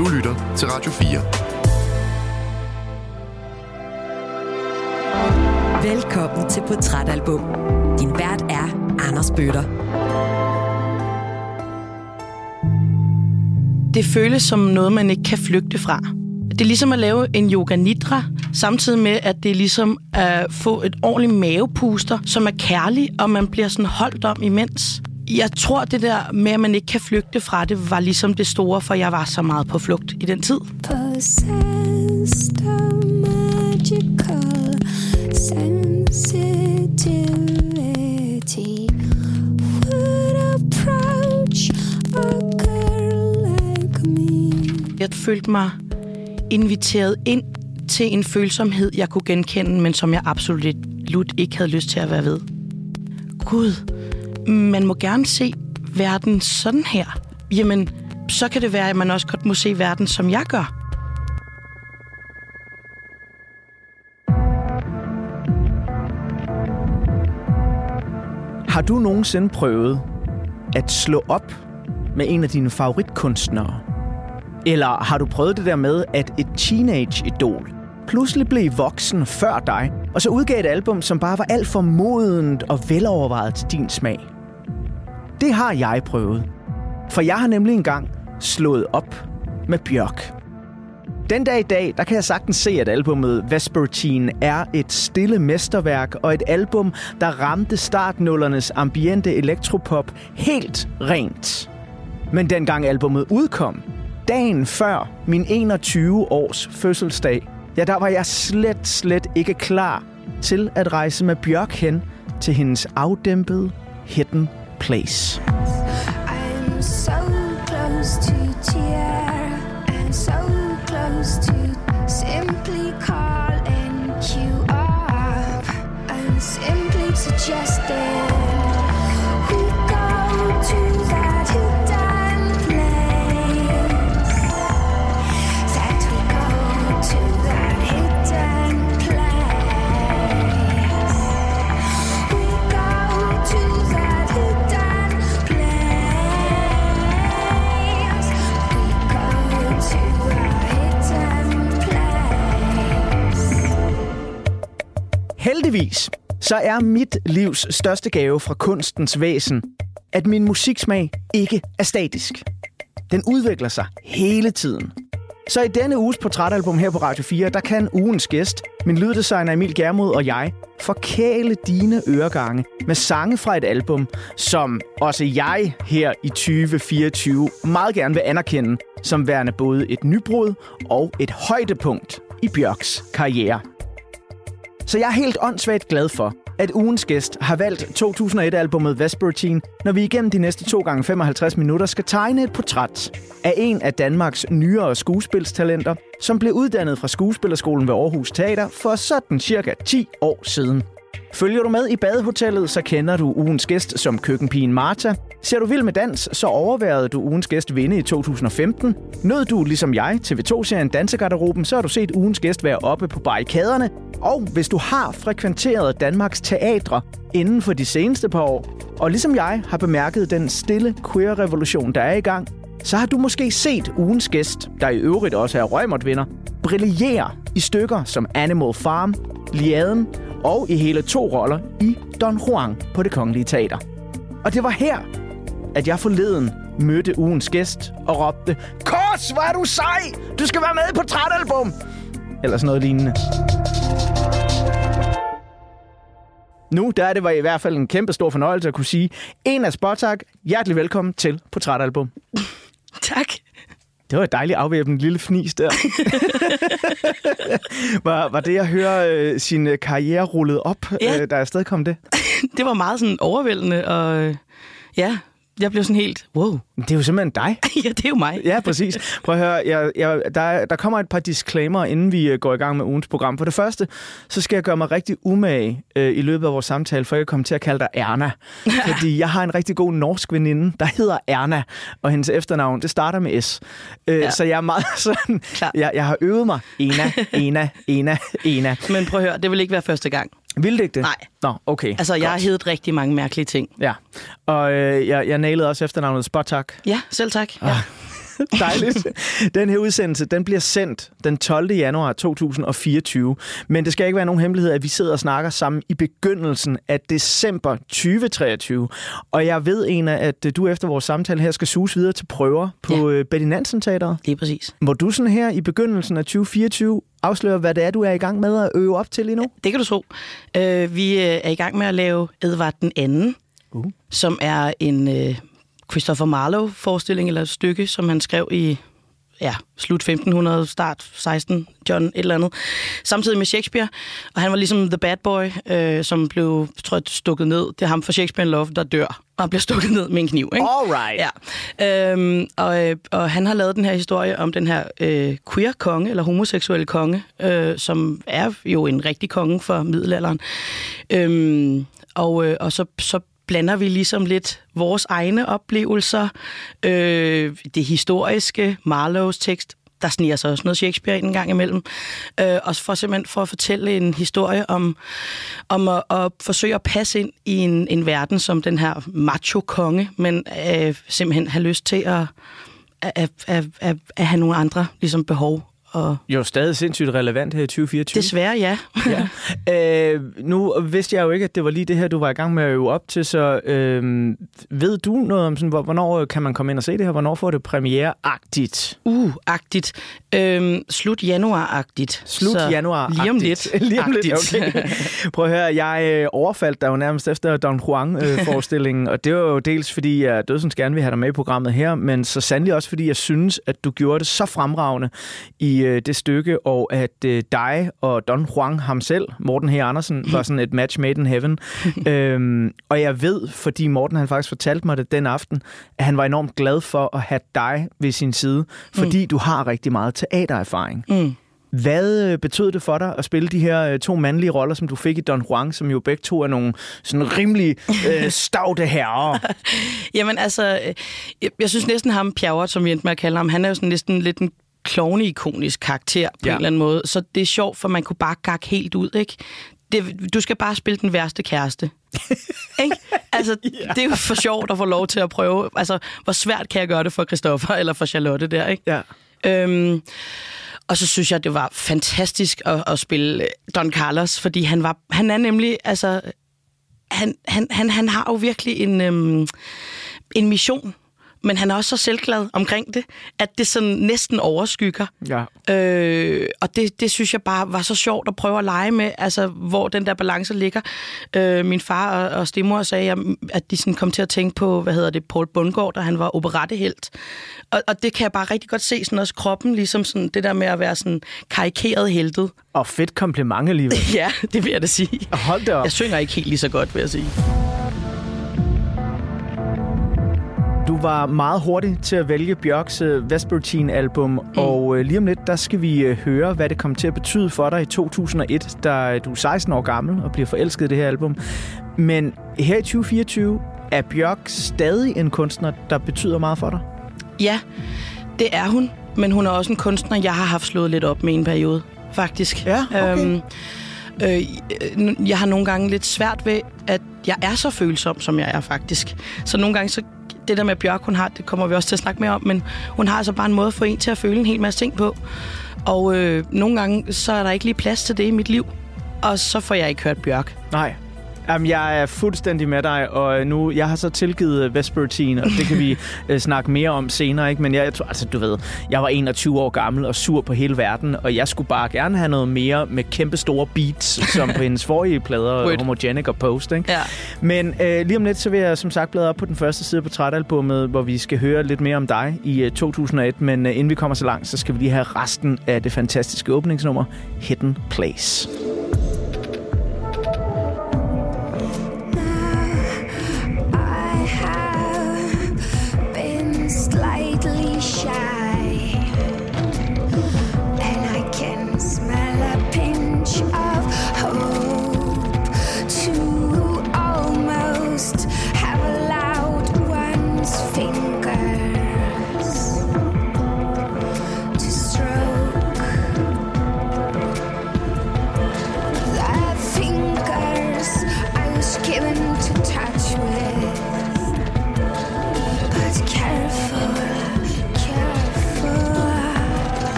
Du lytter til Radio 4. Velkommen til Portrætalbum. Din vært er Anders Bøtter. Det føles som noget, man ikke kan flygte fra. Det er ligesom at lave en yoga nidra, samtidig med, at det er ligesom at få et ordentligt mavepuster, som er kærlig, og man bliver sådan holdt om imens. Jeg tror, det der med, at man ikke kan flygte fra det, var ligesom det store, for jeg var så meget på flugt i den tid. Possessed of magical sensitivity would approach a girl like me. Jeg følte mig inviteret ind til en følsomhed, jeg kunne genkende, men som jeg absolut ikke havde lyst til at være ved. Gud, man må gerne se verden sådan her. Jamen, så kan det være, at man også godt må se verden, som jeg gør. Har du nogensinde prøvet at slå op med en af dine favoritkunstnere? Eller har du prøvet det der med, at et teenage-idol pludselig blev voksen før dig, og så udgav et album, som bare var alt for modent og velovervejet til din smag? Det har jeg prøvet. For jeg har nemlig engang slået op med Bjørk. Den dag i dag, der kan jeg sagtens se, at albumet Vespertine er et stille mesterværk og et album, der ramte startnullernes ambiente elektropop helt rent. Men dengang albumet udkom, dagen før min 21 års fødselsdag, ja, der var jeg slet, slet ikke klar til at rejse med Bjørk hen til hendes afdæmpede hidden place. Heldigvis så er mit livs største gave fra kunstens væsen, at min musiksmag ikke er statisk. Den udvikler sig hele tiden. Så i denne uges portrætalbum her på Radio 4, der kan ugens gæst, min lyddesigner Emil Germod og jeg, forkæle dine øregange med sange fra et album, som også jeg her i 2024 meget gerne vil anerkende som værende både et nybrud og et højdepunkt i Bjørks karriere. Så jeg er helt åndssvagt glad for, at ugens gæst har valgt 2001-albummet Vespertine, når vi igennem de næste 2 gange 55 minutter skal tegne et portræt af en af Danmarks nyere skuespilstalenter, som blev uddannet fra Skuespillerskolen ved Aarhus Teater for sådan cirka 10 år siden. Følger du med i badehotellet, så kender du ugens gæst som køkkenpigen Marta. Ser du vild med dans, så overværede du ugens gæst vinde i 2015. Nød du, ligesom jeg, TV2-serien Dansegarderoben, så har du set ugens gæst være oppe på barrikaderne. Og hvis du har frekventeret Danmarks teatre inden for de seneste par år, og ligesom jeg har bemærket den stille queer-revolution, der er i gang, så har du måske set ugens gæst, der i øvrigt også er Røgmert-vinder, brillere i stykker som Animal Farm, Liaden og i hele to roller i Don Juan på det Kongelige Teater. Og det var her, at jeg forleden mødte ugens gæst og råbte, Kors, hvor er du sej! Du skal være med på trætalbum! Eller sådan noget lignende. Nu der er det var i hvert fald en kæmpe stor fornøjelse at kunne sige, en af Spotak, hjertelig velkommen til Portrætalbum. Tak. Det var et dejligt afvæbnet lille fnis der. var, var det at høre øh, sin øh, karriere rullet op, Ja. øh, der er afsted kom det? Det var meget sådan overvældende, og øh, ja, jeg blev sådan helt, wow, Det er jo simpelthen dig. ja, det er jo mig. Ja, præcis. Prøv at høre, jeg, jeg, der, der kommer et par disclaimer, inden vi øh, går i gang med ugens program. For det første, så skal jeg gøre mig rigtig umage øh, i løbet af vores samtale, for jeg kommer til at kalde dig Erna. Fordi jeg har en rigtig god norsk veninde, der hedder Erna, og hendes efternavn, det starter med S. Øh, Ja. Så jeg er meget sådan, Klar. jeg, jeg har øvet mig. Ena, Ena, Ena, Ena. Men prøv at høre, det vil ikke være første gang. Vil det ikke det? Nej. Nå, okay. Altså, jeg har heddet rigtig mange mærkelige ting. Ja, og øh, jeg, jeg nailede også efternavnet Spotak. Ja, selv tak. Ja. Dejligt. Den her udsendelse, den bliver sendt den 12. januar 2024. Men det skal ikke være nogen hemmelighed, at vi sidder og snakker sammen i begyndelsen af december 2023. Og jeg ved, Ena, at du efter vores samtale her skal suge videre til prøver på ja. Betty Nansen Teateret. Det er præcis. Må du sådan her i begyndelsen af 2024 afsløre, hvad det er, du er i gang med at øve op til lige nu? Det kan du tro. Uh, vi øh, er i gang med at lave Edvard den anden, uh. som er en uh, Christopher Marlowe-forestilling eller et stykke, som han skrev i ja, slut 1500, start 16, John et eller andet, samtidig med Shakespeare. Og han var ligesom the bad boy, øh, som blev, tror jeg, stukket ned. Det er ham fra Shakespeare in Love, der dør, og han bliver stukket ned med en kniv. Ikke? All right. Ja. Øhm, og, øh, og han har lavet den her historie om den her øh, queer-konge, eller homoseksuelle konge, øh, som er jo en rigtig konge for middelalderen. Øhm, og, øh, og så, så blander vi ligesom lidt vores egne oplevelser, øh, det historiske, Marlows tekst, der sniger sig også noget Shakespeare ind en gang imellem. Øh, også for simpelthen for at fortælle en historie om, om at, at forsøge at passe ind i en, en verden som den her macho-konge, men øh, simpelthen have lyst til at, at, at, at, at have nogle andre ligesom, behov og jo, stadig sindssygt relevant her i 2024. Desværre, ja. ja. Øh, nu vidste jeg jo ikke, at det var lige det her, du var i gang med at øve op til, så øh, ved du noget om, sådan, hvornår kan man komme ind og se det her? Hvornår får det premiere-agtigt? Uh-agtigt. Øh, slut januar-agtigt. Slut januar Lige om lidt. lige om lidt, okay. Prøv at høre, jeg øh, overfaldt dig jo nærmest efter Don Juan-forestillingen, øh, og det var jo dels, fordi jeg dødsens gerne vil have dig med i programmet her, men så sandelig også, fordi jeg synes, at du gjorde det så fremragende i øh, det stykke, og at øh, dig og Don Juan ham selv, Morten H. Andersen, var sådan et match made in heaven. øhm, og jeg ved, fordi Morten han faktisk fortalte mig det den aften, at han var enormt glad for at have dig ved sin side, fordi mm. du har rigtig meget teatererfaring. Mm. Hvad øh, betød det for dig at spille de her øh, to mandlige roller, som du fik i Don Juan, som jo begge to er nogle sådan rimelig øh, stavte herrer? Jamen altså, jeg, jeg synes næsten ham, Pjerrot, som vi endte med at kalde ham, han er jo sådan næsten lidt en klovne-ikonisk karakter på ja. en eller anden måde. Så det er sjovt, for man kunne bare gakke helt ud, ikke? Det, du skal bare spille den værste kæreste. ikke? Altså, ja. det er jo for sjovt at få lov til at prøve. Altså, hvor svært kan jeg gøre det for Christoffer eller for Charlotte der, ikke? Ja. Øhm, og så synes jeg, det var fantastisk at, at spille Don Carlos, fordi han var, han er nemlig, altså, han, han, han, han har jo virkelig en, øhm, en mission men han er også så selvglad omkring det, at det sådan næsten overskygger. Ja. Øh, og det, det synes jeg bare var så sjovt at prøve at lege med, altså hvor den der balance ligger. Øh, min far og, og stemor sagde, at de sådan kom til at tænke på, hvad hedder det, Paul Bundgaard, da han var operettehelt. Og, og det kan jeg bare rigtig godt se, sådan også kroppen, ligesom sådan det der med at være sådan karikeret heltet. Og fedt kompliment alligevel. ja, det vil jeg da sige. Hold det op. Jeg synger ikke helt lige så godt, vil jeg sige. Var meget hurtig til at vælge Bjørks uh, Vespertine-album, mm. og uh, lige om lidt, der skal vi uh, høre, hvad det kom til at betyde for dig i 2001, da du er 16 år gammel og bliver forelsket i det her album. Men her i 2024 er Bjørk stadig en kunstner, der betyder meget for dig? Ja, det er hun. Men hun er også en kunstner, jeg har haft slået lidt op med en periode, faktisk. Ja, okay. Øhm, øh, jeg har nogle gange lidt svært ved, at jeg er så følsom, som jeg er faktisk. Så nogle gange så det der med Bjørk, hun har, det kommer vi også til at snakke mere om, men hun har altså bare en måde at få en til at føle en hel masse ting på. Og øh, nogle gange, så er der ikke lige plads til det i mit liv, og så får jeg ikke hørt Bjørk. Nej. Jamen, jeg er fuldstændig med dig, og nu, jeg har så tilgivet øh, Vespertine, og det kan vi uh, snakke mere om senere, ikke? Men jeg, jeg tror, altså, du ved, jeg var 21 år gammel og sur på hele verden, og jeg skulle bare gerne have noget mere med kæmpe store beats, som på hendes forrige plader, Homogenic og Post, ikke? Ja. Men uh, lige om lidt, så vil jeg som sagt bladre op på den første side på portrætalbummet, hvor vi skal høre lidt mere om dig i uh, 2001, men uh, inden vi kommer så langt, så skal vi lige have resten af det fantastiske åbningsnummer, Hidden Place.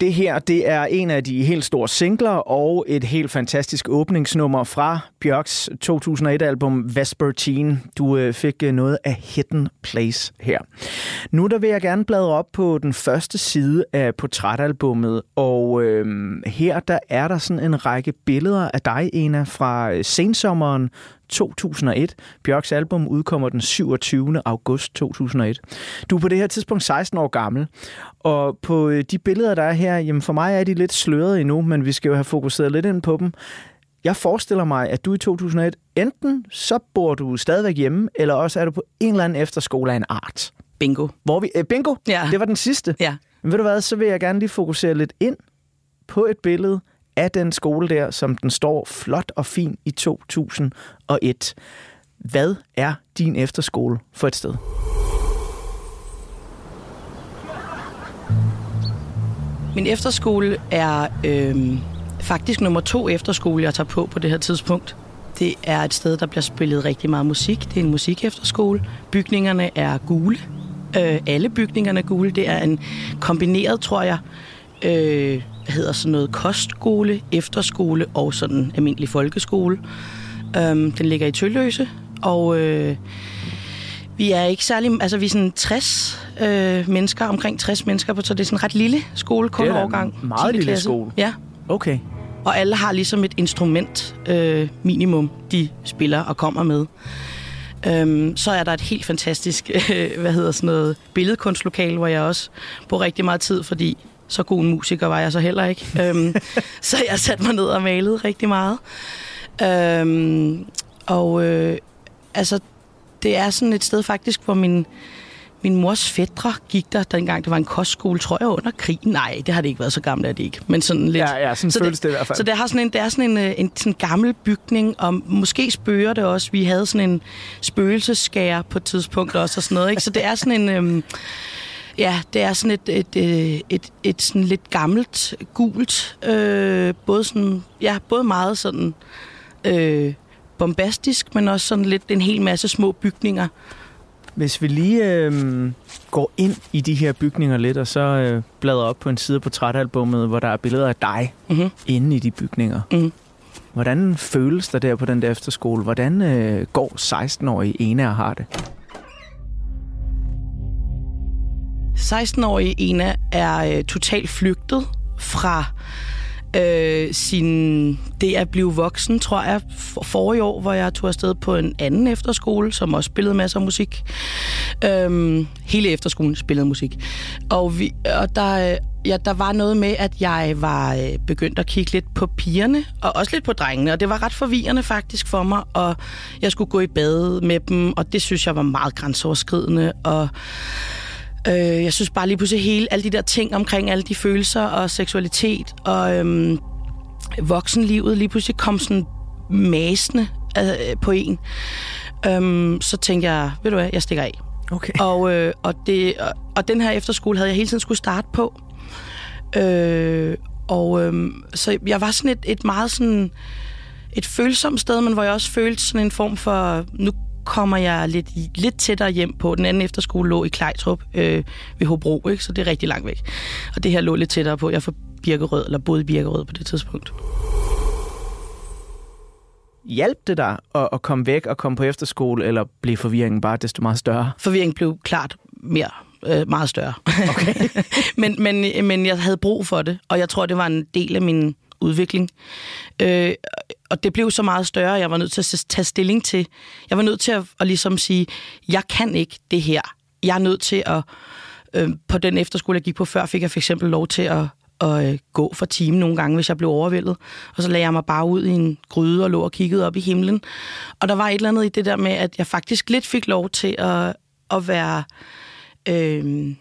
Det her, det er en af de helt store singler og et helt fantastisk åbningsnummer fra Bjørks 2001-album Vespertine. Du øh, fik øh, noget af Hidden Place her. Nu der vil jeg gerne bladre op på den første side af portrætalbummet, og øh, her der er der sådan en række billeder af dig, Ena, fra øh, sensommeren 2001. Bjørks album udkommer den 27. august 2001. Du er på det her tidspunkt 16 år gammel, og på øh, de billeder, der er her, jamen for mig er de lidt slørede endnu, men vi skal jo have fokuseret lidt ind på dem. Jeg forestiller mig, at du i 2001, enten så bor du stadigvæk hjemme, eller også er du på en eller anden efterskole af en art. Bingo. Hvor vi, øh, bingo? Ja. Det var den sidste. Ja. Men ved du hvad, så vil jeg gerne lige fokusere lidt ind på et billede af den skole der, som den står flot og fin i 2001. Hvad er din efterskole for et sted? Min efterskole er øh, faktisk nummer to efterskole, jeg tager på på det her tidspunkt. Det er et sted, der bliver spillet rigtig meget musik. Det er en musikefterskole. Bygningerne er gule. Øh, alle bygningerne er gule. Det er en kombineret, tror jeg, øh, hvad hedder sådan noget, kostskole, efterskole og sådan almindelig folkeskole. Øhm, den ligger i Tølløse, og øh, vi er ikke særlig, altså vi er sådan 60 øh, mennesker, omkring 60 mennesker på, så det er sådan en ret lille skole, kun Det er en meget 10. lille klasse. skole. Ja, Okay. og alle har ligesom et instrument øh, minimum, de spiller og kommer med. Øhm, så er der et helt fantastisk, øh, hvad hedder sådan noget, billedkunstlokale, hvor jeg også bruger rigtig meget tid, fordi så god en musiker var jeg så heller ikke. øhm, så jeg satte mig ned og malede rigtig meget. Øhm, og øh, altså, det er sådan et sted faktisk, hvor min, min mors fædre gik der, dengang det var en kostskole, tror jeg, under krigen. Nej, det har det ikke været så gammelt, er det ikke. Men sådan lidt. Ja, ja, sådan så føles det i hvert fald. Så det, har sådan en, det er sådan en, øh, en sådan gammel bygning, og måske spøger det også. Vi havde sådan en spøgelsesskære på et tidspunkt også, og sådan noget. Ikke? Så det er sådan en... Øhm, Ja, det er sådan et, et, et, et, et sådan lidt gammelt, gult, øh, både, sådan, ja, både meget sådan øh, bombastisk, men også sådan lidt en hel masse små bygninger. Hvis vi lige øh, går ind i de her bygninger lidt, og så øh, bladrer op på en side på portrætalbummet, hvor der er billeder af dig Mm-hmm. inde i de bygninger. Mhm. Hvordan føles der der på den der efterskole? Hvordan øh, går 16-årige ene og har det? 16-årige Ena er øh, totalt flygtet fra øh, sin, det at blive voksen, tror jeg, for, forrige år, hvor jeg tog afsted på en anden efterskole, som også spillede masser af musik. Øhm, hele efterskolen spillede musik. Og, vi, og der, øh, ja, der var noget med, at jeg var øh, begyndt at kigge lidt på pigerne, og også lidt på drengene, og det var ret forvirrende faktisk for mig, og jeg skulle gå i bad med dem, og det synes jeg var meget grænseoverskridende, og Øh, jeg synes bare lige pludselig hele, alle de der ting omkring alle de følelser og seksualitet og øhm, voksenlivet lige pludselig kom sådan masende øh, på en. Øhm, så tænkte jeg, ved du hvad, jeg stikker af. Okay. Og, øh, og, det, og, og den her efterskole havde jeg hele tiden skulle starte på. Øh, og øh, så jeg var sådan et, et meget sådan et følsomt sted, men hvor jeg også følte sådan en form for, nu kommer jeg lidt, lidt tættere hjem på. Den anden efterskole lå i Klejtrup øh, ved Hobro, ikke? så det er rigtig langt væk. Og det her lå lidt tættere på. Jeg fra Birkerød, eller boede i Birkerød på det tidspunkt. Hjalp det dig at, at komme væk og komme på efterskole, eller blev forvirringen bare desto meget større? Forvirringen blev klart mere øh, meget større. Okay. men, men, men jeg havde brug for det, og jeg tror, det var en del af min udvikling. Øh, og det blev så meget større, jeg var nødt til at tage stilling til. Jeg var nødt til at, at ligesom sige, jeg kan ikke det her. Jeg er nødt til at... Øh, på den efterskole, jeg gik på før, fik jeg for eksempel lov til at, at øh, gå for timen nogle gange, hvis jeg blev overvældet. Og så lagde jeg mig bare ud i en gryde og lå og kiggede op i himlen. Og der var et eller andet i det der med, at jeg faktisk lidt fik lov til at, at være... Øh,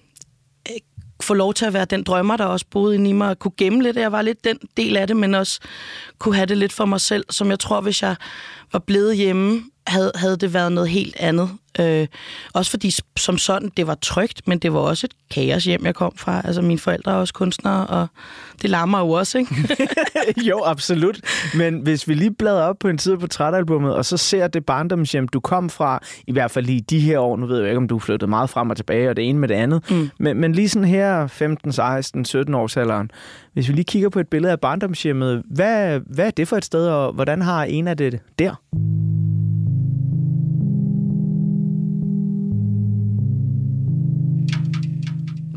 få lov til at være den drømmer, der også boede inde i mig, og kunne gemme lidt. Jeg var lidt den del af det, men også kunne have det lidt for mig selv, som jeg tror, hvis jeg var blevet hjemme, havde, havde det været noget helt andet. Øh, også fordi som sådan, det var trygt, men det var også et kaos hjem, jeg kom fra. Altså mine forældre er også kunstnere, og det larmer jo også, ikke? jo, absolut. Men hvis vi lige bladrer op på en side på portrætalbummet, og så ser det barndomshjem, du kom fra, i hvert fald lige de her år, nu ved jeg ikke, om du flyttede meget frem og tilbage, og det ene med det andet, mm. men, men lige sådan her 15, 16, 17 års alderen, hvis vi lige kigger på et billede af barndomshjemmet, hvad, hvad er det for et sted, og hvordan har en af det der?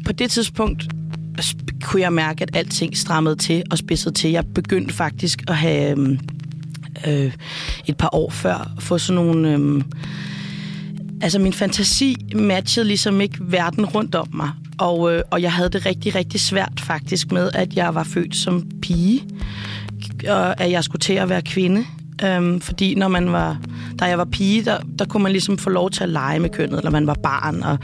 På det tidspunkt kunne jeg mærke, at alting strammede til og spidsede til. Jeg begyndte faktisk at have øhm, øh, et par år før få sådan nogle... Øh, altså min fantasi matchede ligesom ikke verden rundt om mig. Og, øh, og jeg havde det rigtig, rigtig svært faktisk med, at jeg var født som pige, og at jeg skulle til at være kvinde. Øhm, fordi når man var, da jeg var pige, der, der kunne man ligesom få lov til at lege med kønnet, eller man var barn, og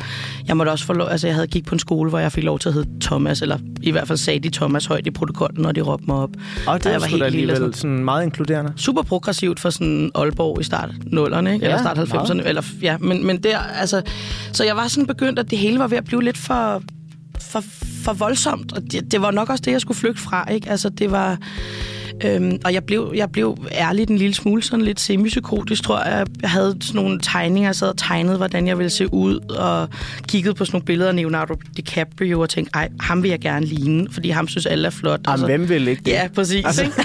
jeg måtte også få lov, altså jeg havde gik på en skole, hvor jeg fik lov til at hedde Thomas, eller i hvert fald sagde de Thomas højt i protokollen, når de råbte mig op. Og det var helt alligevel sådan, sådan meget inkluderende. Super progressivt for sådan Aalborg i start 0'erne, ikke? Ja, eller start 90'erne, eller ja, men, men der, altså, så jeg var sådan begyndt, at det hele var ved at blive lidt for, for, for voldsomt, og det, det var nok også det, jeg skulle flygte fra, ikke? Altså, det var Øhm, og jeg blev, jeg blev ærligt en lille smule sådan lidt semipsykotisk, tror jeg. Jeg havde sådan nogle tegninger, jeg sad og tegnede, hvordan jeg ville se ud, og kiggede på sådan nogle billeder af Leonardo DiCaprio og tænkte, ej, ham vil jeg gerne ligne, fordi ham synes alle er flot. Jamen, altså, hvem vil ikke det? Ja, præcis. Altså. Ikke?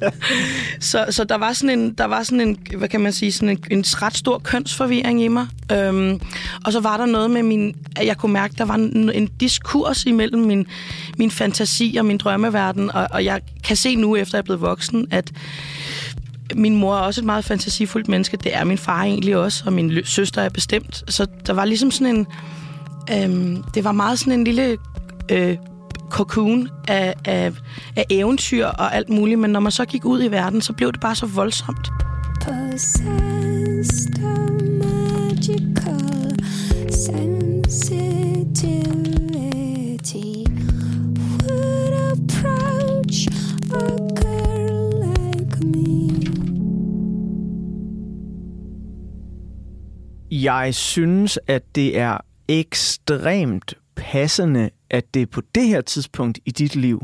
så, så der var sådan en, der var sådan en, hvad kan man sige, sådan en, en ret stor kønsforvirring i mig. Øhm, og så var der noget med min, at jeg kunne mærke, der var en, en diskurs imellem min, min fantasi og min drømmeverden, og, og jeg kan se nu efter jeg er blevet voksen, at min mor er også et meget fantasifuldt menneske. Det er min far egentlig også, og min søster er bestemt. Så der var ligesom sådan en... Øhm, det var meget sådan en lille øh, cocoon af, af, af eventyr og alt muligt, men når man så gik ud i verden, så blev det bare så voldsomt. Possessed magical sensitivity would approach jeg synes, at det er ekstremt passende, at det på det her tidspunkt i dit liv,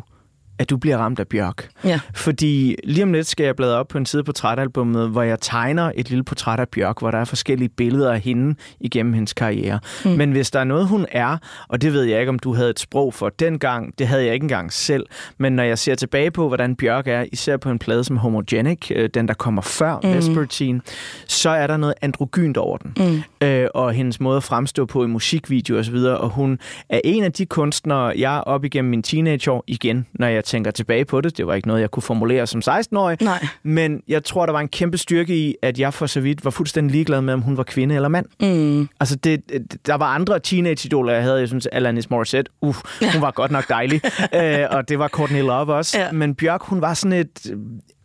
at du bliver ramt af Bjørk. Ja. Fordi lige om lidt skal jeg bladre op på en side på portrætalbummet, hvor jeg tegner et lille portræt af Bjørk, hvor der er forskellige billeder af hende igennem hendes karriere. Mm. Men hvis der er noget, hun er, og det ved jeg ikke, om du havde et sprog for dengang, det havde jeg ikke engang selv, men når jeg ser tilbage på, hvordan Bjørk er, især på en plade som Homogenic, øh, den der kommer før mm. Vespertine, så er der noget androgynt over den. Mm. Øh, og hendes måde at fremstå på i musikvideoer osv., og hun er en af de kunstnere, jeg op igennem min teenageår, igen, når jeg tænker tilbage på det. Det var ikke noget, jeg kunne formulere som 16-årig. Nej. Men jeg tror, der var en kæmpe styrke i, at jeg for så vidt var fuldstændig ligeglad med, om hun var kvinde eller mand. Mm. Altså, det, der var andre teenage-idoler, jeg havde. Jeg synes, Alanis Morissette, uh, hun var godt nok dejlig. uh, og det var Courtney Love også. Ja. Men Bjørk, hun var sådan et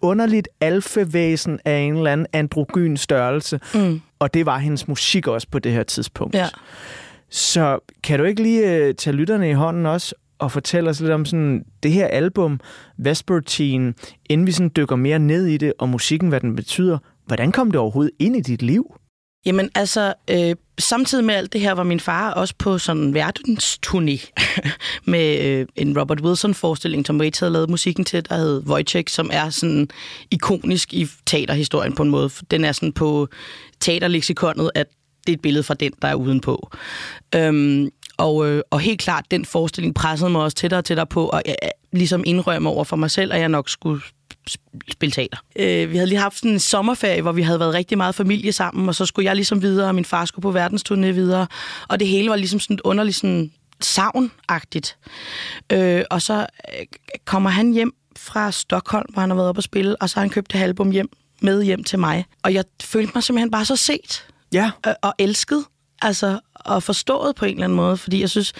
underligt alfevæsen af en eller anden androgyn størrelse. Mm. Og det var hendes musik også på det her tidspunkt. Ja. Så kan du ikke lige uh, tage lytterne i hånden også og fortælle os lidt om sådan det her album, Vespertine, inden vi sådan dykker mere ned i det, og musikken, hvad den betyder. Hvordan kom det overhovedet ind i dit liv? Jamen altså, øh, samtidig med alt det her var min far også på sådan en verdensturné med øh, en Robert Wilson-forestilling, som Waits havde lavet musikken til, der hed Wojciech, som er sådan ikonisk i teaterhistorien på en måde. Den er sådan på teaterleksikonet, at det er et billede fra den, der er udenpå. Øhm, og, øh, og helt klart, den forestilling pressede mig også tættere og tættere på, og jeg, ligesom indrømme over for mig selv, at jeg nok skulle spille teater. Øh, vi havde lige haft sådan en sommerferie, hvor vi havde været rigtig meget familie sammen, og så skulle jeg ligesom videre, og min far skulle på verdensturné videre, og det hele var ligesom sådan underligt sådan savnagtigt. Øh, og så øh, kommer han hjem fra Stockholm, hvor han har været oppe at spille, og så har han købt det album hjem med hjem til mig. Og jeg følte mig simpelthen bare så set ja. øh, og elsket. Altså, og forstået på en eller anden måde, fordi jeg synes,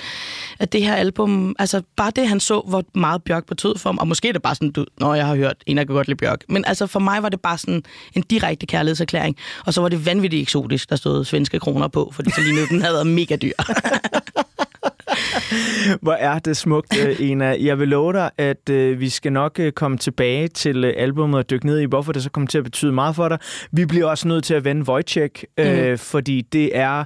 at det her album, altså bare det, han så, hvor meget Bjørk betød for ham, og måske er det bare sådan, du, når jeg har hørt, en af godt lide Bjørk, men altså for mig var det bare sådan en direkte kærlighedserklæring, og så var det vanvittigt eksotisk, der stod svenske kroner på, fordi så lige nu den havde været mega dyr. Hvor er det smukt, øh, Ena. Jeg vil love dig, at øh, vi skal nok øh, komme tilbage til øh, albumet og dykke ned i, hvorfor det så kommer til at betyde meget for dig. Vi bliver også nødt til at vende Wojciech, øh, mm. fordi det er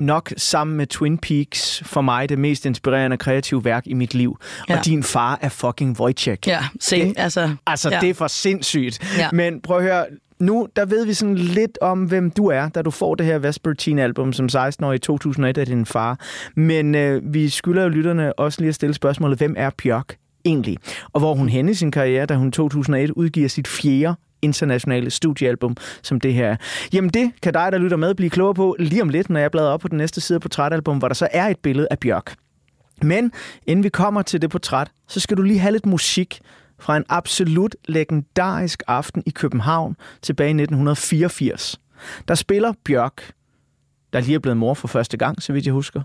nok sammen med Twin Peaks for mig det mest inspirerende kreative værk i mit liv. Ja. Og din far er fucking Wojciech. Ja, same. Det, altså, altså ja. det er for sindssygt. Ja. Men prøv at høre, nu der ved vi sådan lidt om, hvem du er, da du får det her Vespertine-album som 16-årig i 2001 af din far. Men øh, vi skylder jo lytterne også lige at stille spørgsmålet, hvem er Bjørk egentlig? Og hvor hun hen i sin karriere, da hun i 2001 udgiver sit fjerde internationale studiealbum, som det her Jamen det kan dig, der lytter med, blive klogere på lige om lidt, når jeg bladrer op på den næste side af portrætalbum, hvor der så er et billede af Bjørk. Men inden vi kommer til det portræt, så skal du lige have lidt musik fra en absolut legendarisk aften i København tilbage i 1984. Der spiller Bjørk, der lige er blevet mor for første gang, så vidt jeg husker,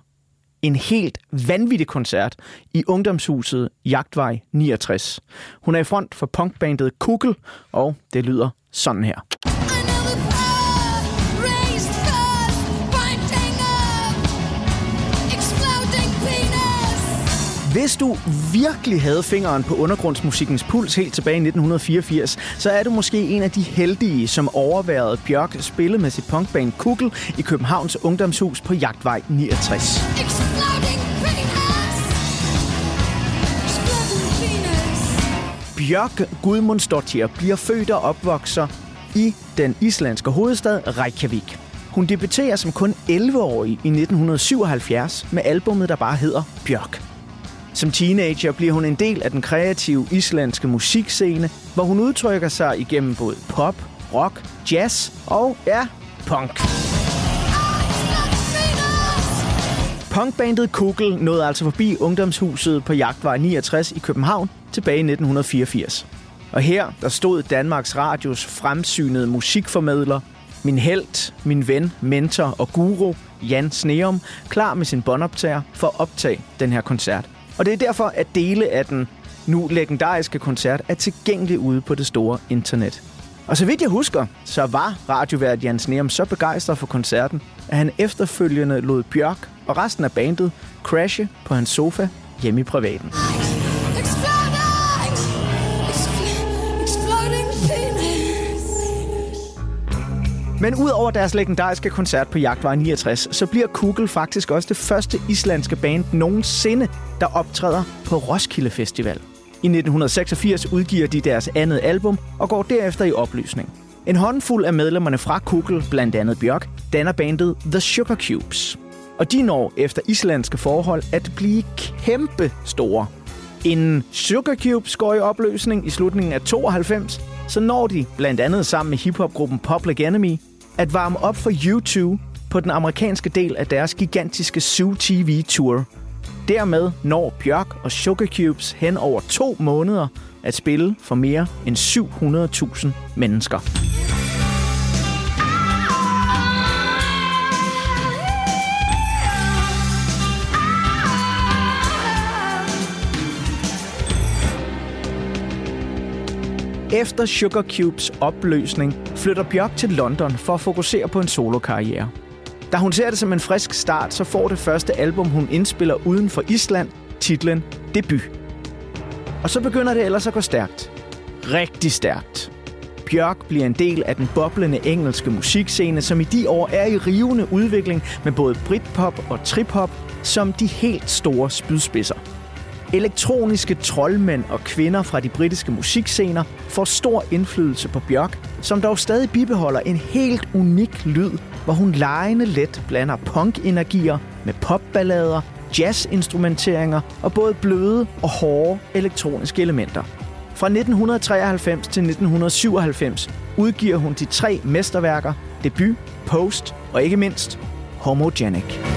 en helt vanvittig koncert i ungdomshuset Jagtvej 69. Hun er i front for punkbandet Kugel, og det lyder sådan her. Hvis du virkelig havde fingeren på undergrundsmusikkens puls helt tilbage i 1984, så er du måske en af de heldige, som overværede Bjørk spille med sit punkband Kugel i Københavns Ungdomshus på Jagtvej 69. Bjørk Gudmundsdottir bliver født og opvokser i den islandske hovedstad Reykjavik. Hun debuterer som kun 11-årig i 1977 med albummet, der bare hedder Bjørk. Som teenager bliver hun en del af den kreative islandske musikscene, hvor hun udtrykker sig igennem både pop, rock, jazz og, ja, punk. Punkbandet Kugel nåede altså forbi ungdomshuset på Jagtvej 69 i København tilbage i 1984. Og her der stod Danmarks Radios fremsynede musikformidler, min held, min ven, mentor og guru, Jan Sneum, klar med sin båndoptager for at optage den her koncert. Og det er derfor, at dele af den nu legendariske koncert er tilgængelig ude på det store internet. Og så vidt jeg husker, så var radiovært Jens Neum så begejstret for koncerten, at han efterfølgende lod Bjørk og resten af bandet crashe på hans sofa hjemme i privaten. Men udover deres legendariske koncert på Jagtvej 69, så bliver Kugel faktisk også det første islandske band nogensinde, der optræder på Roskilde Festival. I 1986 udgiver de deres andet album og går derefter i opløsning. En håndfuld af medlemmerne fra Kugel, blandt andet Bjørk, danner bandet The Sugar Cubes. Og de når efter islandske forhold at blive kæmpe store. Inden Sugar Cubes går i opløsning i slutningen af 92, så når de, blandt andet sammen med hiphopgruppen Public Enemy, at varme op for U2 på den amerikanske del af deres gigantiske Zoo TV Tour. Dermed når Bjørk og Sugar Cubes hen over to måneder at spille for mere end 700.000 mennesker. Efter Sugar Cubes opløsning flytter Bjørk til London for at fokusere på en solokarriere. Da hun ser det som en frisk start, så får det første album, hun indspiller uden for Island, titlen Debut. Og så begynder det ellers at gå stærkt. Rigtig stærkt. Bjørk bliver en del af den boblende engelske musikscene, som i de år er i rivende udvikling med både britpop og trip-hop som de helt store spydspidser. Elektroniske troldmænd og kvinder fra de britiske musikscener får stor indflydelse på Bjørk, som dog stadig bibeholder en helt unik lyd, hvor hun lejende let blander punk-energier med popballader, jazzinstrumenteringer og både bløde og hårde elektroniske elementer. Fra 1993 til 1997 udgiver hun de tre mesterværker, Debut, Post og ikke mindst Homogenic.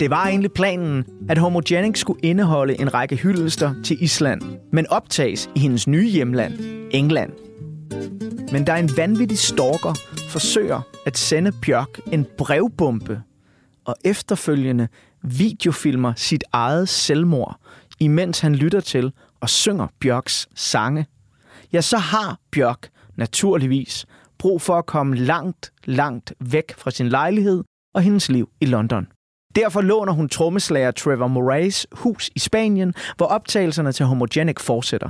Det var egentlig planen, at Homogenic skulle indeholde en række hyldester til Island, men optages i hendes nye hjemland, England. Men der er en vanvittig stalker forsøger at sende Bjørk en brevbombe, og efterfølgende videofilmer sit eget selvmord, imens han lytter til og synger Bjørks sange, ja, så har Bjørk naturligvis brug for at komme langt, langt væk fra sin lejlighed og hendes liv i London. Derfor låner hun trommeslager Trevor Moraes hus i Spanien, hvor optagelserne til Homogenic fortsætter.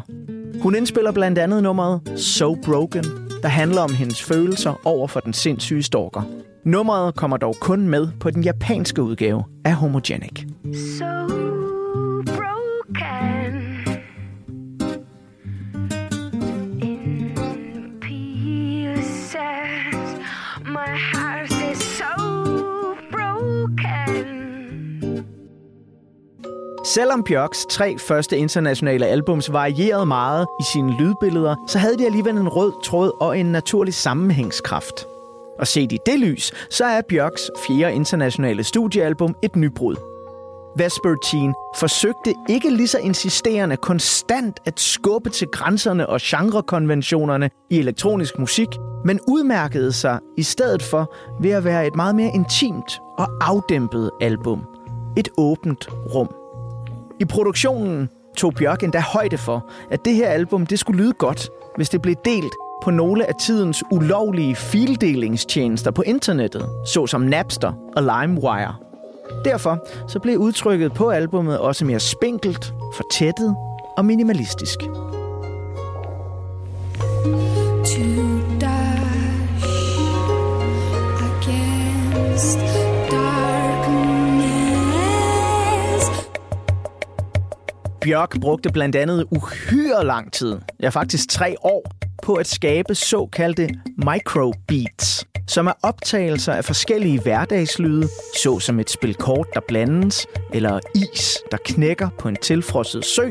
Hun indspiller blandt andet nummeret So Broken, der handler om hendes følelser over for den sindssyge stalker. Nummeret kommer dog kun med på den japanske udgave af Homogenic. So broken. Selvom Bjørks tre første internationale albums varierede meget i sine lydbilleder, så havde de alligevel en rød tråd og en naturlig sammenhængskraft. Og set i det lys, så er Bjørks fjerde internationale studiealbum et nybrud. Vespertine forsøgte ikke lige så insisterende konstant at skubbe til grænserne og genrekonventionerne i elektronisk musik, men udmærkede sig i stedet for ved at være et meget mere intimt og afdæmpet album. Et åbent rum. I produktionen tog Bjørk endda højde for, at det her album det skulle lyde godt, hvis det blev delt på nogle af tidens ulovlige fildelingstjenester på internettet, såsom Napster og LimeWire. Derfor så blev udtrykket på albummet også mere spinkelt, fortættet og minimalistisk. Bjørk brugte blandt andet uhyre lang tid, ja faktisk tre år, på at skabe såkaldte microbeats, som er optagelser af forskellige hverdagslyde, såsom et spil kort, der blandes, eller is, der knækker på en tilfrosset sø,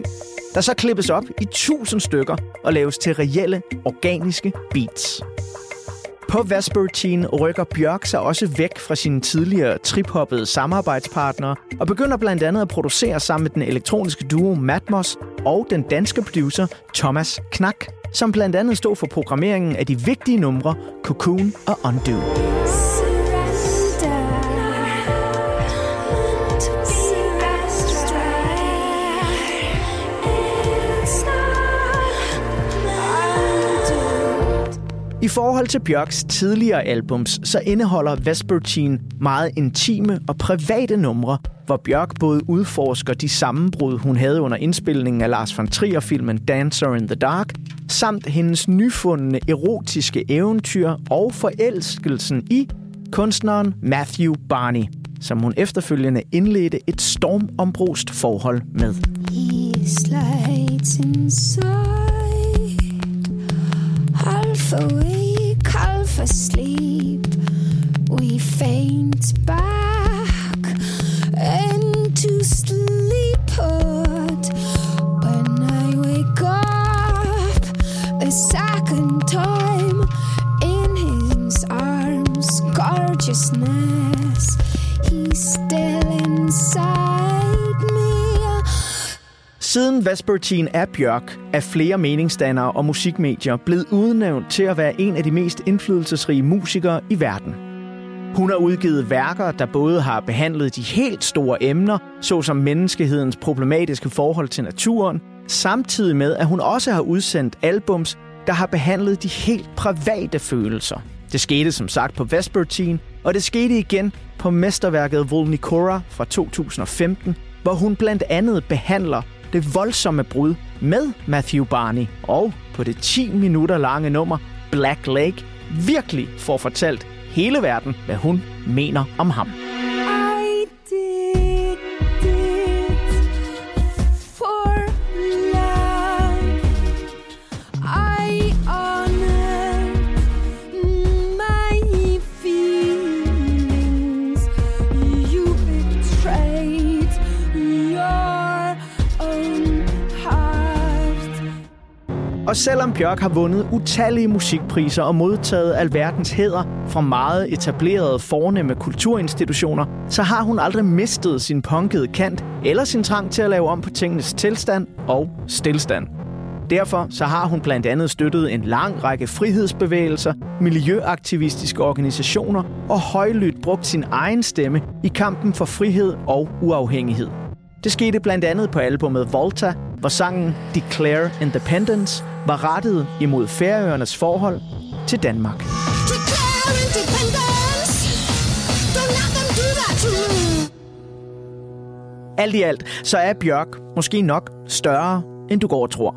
der så klippes op i tusind stykker og laves til reelle, organiske beats. På Vespertine rykker Bjørk sig også væk fra sine tidligere triphoppede samarbejdspartnere og begynder blandt andet at producere sammen med den elektroniske duo Matmos og den danske producer Thomas Knak, som blandt andet stod for programmeringen af de vigtige numre Cocoon og Undo. I forhold til Bjørks tidligere albums, så indeholder Vespertine meget intime og private numre, hvor Bjørk både udforsker de sammenbrud, hun havde under indspilningen af Lars von Trier-filmen Dancer in the Dark, samt hendes nyfundne erotiske eventyr og forelskelsen i kunstneren Matthew Barney, som hun efterfølgende indledte et stormombrust forhold med. He slides inside half awake, half asleep. We faint back into sleep. When I wake up the second time in his arms, gorgeousness, he's still inside. Siden Vespertine er Bjørk, er flere meningsdannere og musikmedier blevet udnævnt til at være en af de mest indflydelsesrige musikere i verden. Hun har udgivet værker, der både har behandlet de helt store emner, såsom menneskehedens problematiske forhold til naturen, samtidig med, at hun også har udsendt albums, der har behandlet de helt private følelser. Det skete som sagt på Vespertine, og det skete igen på mesterværket Volnicora fra 2015, hvor hun blandt andet behandler det voldsomme brud med Matthew Barney og på det 10 minutter lange nummer Black Lake virkelig får fortalt hele verden, hvad hun mener om ham. Selvom Bjørk har vundet utallige musikpriser og modtaget alverdens hæder fra meget etablerede fornemme kulturinstitutioner, så har hun aldrig mistet sin punkede kant eller sin trang til at lave om på tingenes tilstand og stillstand. Derfor så har hun blandt andet støttet en lang række frihedsbevægelser, miljøaktivistiske organisationer og højlydt brugt sin egen stemme i kampen for frihed og uafhængighed. Det skete blandt andet på albumet Volta hvor sangen Declare Independence var rettet imod Færøernes forhold til Danmark. Alt i alt, så er Bjørk måske nok større, end du går og tror.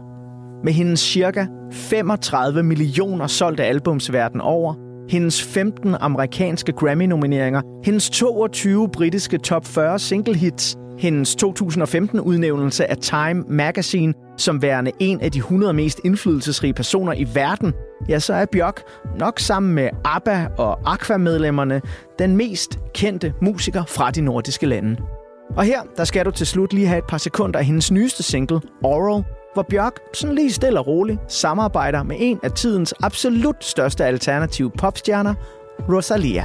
Med hendes cirka 35 millioner solgte albums verden over, hendes 15 amerikanske Grammy-nomineringer, hendes 22 britiske top 40 single hits, hendes 2015-udnævnelse af Time Magazine som værende en af de 100 mest indflydelsesrige personer i verden, ja, så er Bjørk nok sammen med ABBA og Aqua-medlemmerne den mest kendte musiker fra de nordiske lande. Og her, der skal du til slut lige have et par sekunder af hendes nyeste single, Oral, hvor Bjørk sådan lige stille og roligt samarbejder med en af tidens absolut største alternative popstjerner, Rosalia.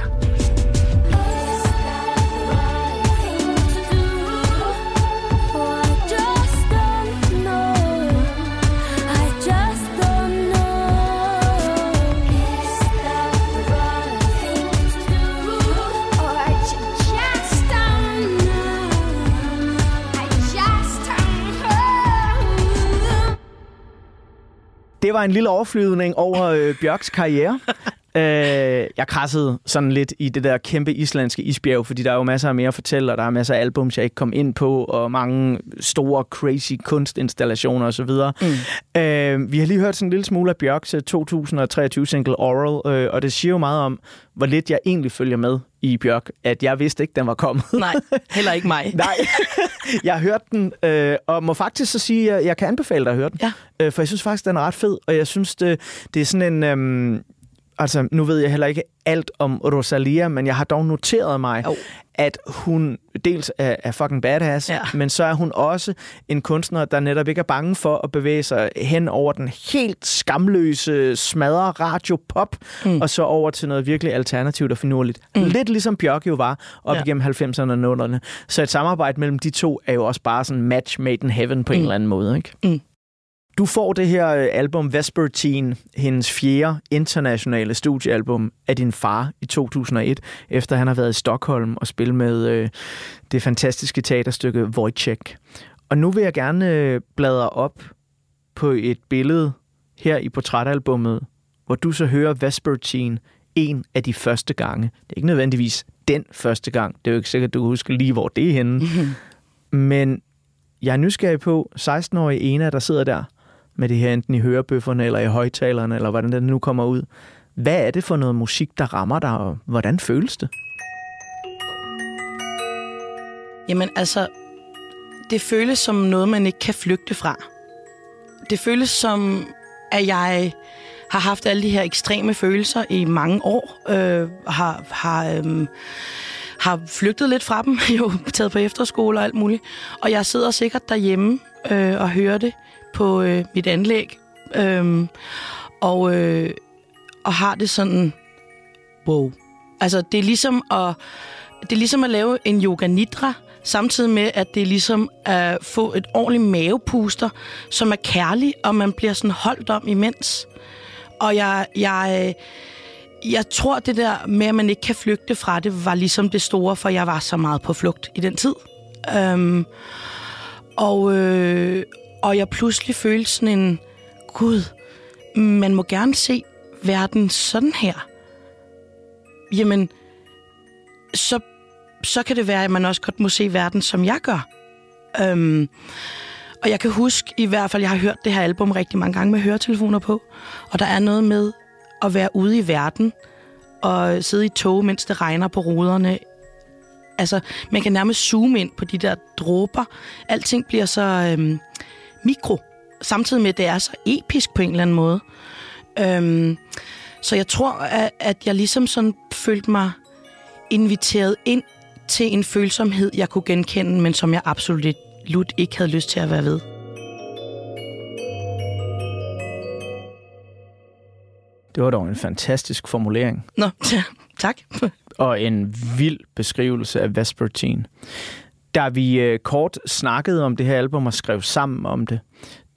Det var en lille overflyvning over øh, Bjørks karriere. øh, jeg krassede sådan lidt i det der kæmpe islandske isbjerg, fordi der er jo masser af mere at fortælle, og der er masser af albums, jeg ikke kom ind på, og mange store, crazy kunstinstallationer osv. Mm. Øh, vi har lige hørt sådan en lille smule af Bjørks 2023-single øh, Oral, øh, og det siger jo meget om, hvor lidt jeg egentlig følger med i Bjørk, at jeg vidste ikke, den var kommet. Nej, heller ikke mig. Nej, jeg har hørt den, øh, og må faktisk så sige, at jeg kan anbefale dig at høre den. Ja. Øh, for jeg synes faktisk, den er ret fed, og jeg synes, det, det er sådan en... Øh, altså, nu ved jeg heller ikke alt om Rosalia, men jeg har dog noteret mig, oh. at hun dels er, er fucking badass, ja. men så er hun også en kunstner, der netop ikke er bange for at bevæge sig hen over den helt skamløse smadre radio-pop, mm. og så over til noget virkelig alternativt og finurligt. Mm. Lidt ligesom Bjørk jo var op ja. igennem 90'erne og 00'erne. Så et samarbejde mellem de to er jo også bare sådan match made in heaven på mm. en eller anden måde, ikke? Mm. Du får det her øh, album Vespertine, hendes fjerde internationale studiealbum af din far i 2001, efter han har været i Stockholm og spillet med øh, det fantastiske teaterstykke Wojciech. Og nu vil jeg gerne øh, bladre op på et billede her i portrætalbummet, hvor du så hører Vespertine en af de første gange. Det er ikke nødvendigvis den første gang. Det er jo ikke sikkert, at du kan huske lige, hvor det er henne. Men jeg er nysgerrig på 16-årige Ena, der sidder der med det her enten i hørebøfferne eller i højtalerne, eller hvordan det nu kommer ud. Hvad er det for noget musik, der rammer dig, og hvordan føles det? Jamen altså, det føles som noget, man ikke kan flygte fra. Det føles som, at jeg har haft alle de her ekstreme følelser i mange år. Øh, har, har, øh, har flygtet lidt fra dem, jo taget på efterskole og alt muligt. Og jeg sidder sikkert derhjemme øh, og hører det på øh, mit anlæg. øh, og, øh, og har det sådan, wow. Altså, det er ligesom at, det er ligesom at lave en yoga nidra, samtidig med, at det er ligesom at få et ordentligt mavepuster, som er kærlig, og man bliver sådan holdt om imens. Og jeg, jeg, øh, jeg tror, det der med, at man ikke kan flygte fra det, var ligesom det store, for jeg var så meget på flugt i den tid. Øhm, og, øh, og jeg pludselig følte sådan en, gud, man må gerne se verden sådan her. Jamen, så, så kan det være, at man også godt må se verden, som jeg gør. Øhm, og jeg kan huske, i hvert fald, jeg har hørt det her album rigtig mange gange med høretelefoner på, og der er noget med at være ude i verden og sidde i tog, mens det regner på ruderne. Altså, man kan nærmest zoome ind på de der dråber. Alting bliver så øhm, mikro, samtidig med, at det er så episk på en eller anden måde. Øhm, så jeg tror, at, at jeg ligesom sådan følte mig inviteret ind til en følsomhed, jeg kunne genkende, men som jeg absolut ikke havde lyst til at være ved. Det var dog en fantastisk formulering. Nå, tak. Og en vild beskrivelse af Vespertine da vi øh, kort snakkede om det her album og skrev sammen om det,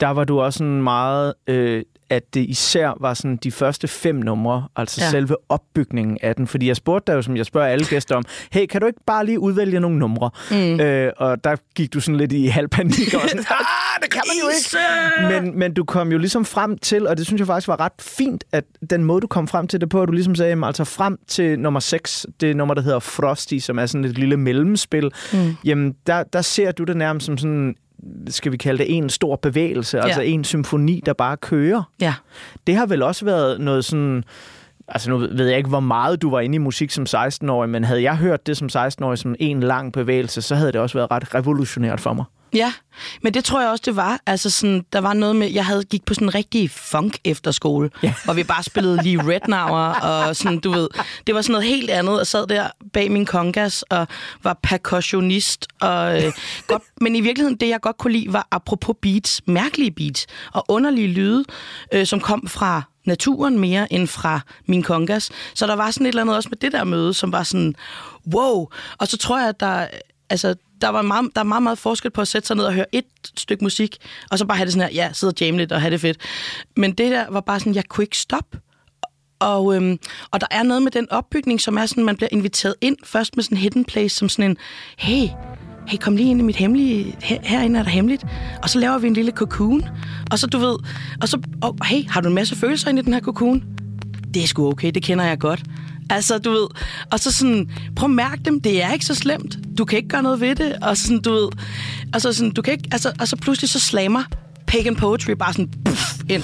der var du også en meget øh, at det især var sådan de første fem numre, altså ja. selve opbygningen af den. Fordi jeg spurgte dig jo, som jeg spørger alle gæster om, hey, kan du ikke bare lige udvælge nogle numre? Mm. Øh, og der gik du sådan lidt i halv panik og sådan, ah, det kan man jo ikke. Men, men du kom jo ligesom frem til, og det synes jeg faktisk var ret fint, at den måde, du kom frem til det på, at du ligesom sagde, altså frem til nummer 6, det nummer, der hedder Frosty, som er sådan et lille mellemspil, mm. jamen der, der ser du det nærmest som sådan skal vi kalde det, en stor bevægelse, ja. altså en symfoni, der bare kører. Ja. Det har vel også været noget sådan... Altså nu ved jeg ikke, hvor meget du var inde i musik som 16-årig, men havde jeg hørt det som 16-årig som en lang bevægelse, så havde det også været ret revolutionært for mig. Ja, men det tror jeg også, det var. Altså sådan, der var noget med, jeg havde gik på sådan en rigtig funk efterskole, ja. hvor vi bare spillede lige Rednauer, og sådan, du ved, det var sådan noget helt andet, og sad der bag min kongas og var percussionist, og øh, godt, men i virkeligheden, det jeg godt kunne lide, var apropos beats, mærkelige beats, og underlige lyde, øh, som kom fra naturen mere end fra min kongas. Så der var sådan et eller andet også med det der møde, som var sådan, wow. Og så tror jeg, at der, altså, der, var meget, der er meget, meget forskel på at sætte sig ned og høre et stykke musik, og så bare have det sådan her, ja, sidde og jamme lidt og have det fedt. Men det der var bare sådan, jeg kunne ikke stoppe. Og, øhm, og der er noget med den opbygning, som er sådan, man bliver inviteret ind først med sådan en hidden place, som sådan en, hey, hey, kom lige ind i mit hemmelige, her, herinde er der hemmeligt, og så laver vi en lille cocoon, og så du ved, og så, og, hey, har du en masse følelser ind i den her cocoon? Det er sgu okay, det kender jeg godt. Altså, du ved, og så sådan, prøv at mærke dem, det er ikke så slemt. Du kan ikke gøre noget ved det, og sådan, du ved, og så sådan, du kan ikke, altså, og så pludselig så slammer pagan poetry bare sådan, puff, ind.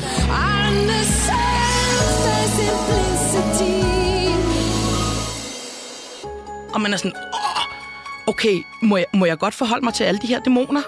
Og man er sådan, okay, må jeg, må jeg godt forholde mig til alle de her dæmoner?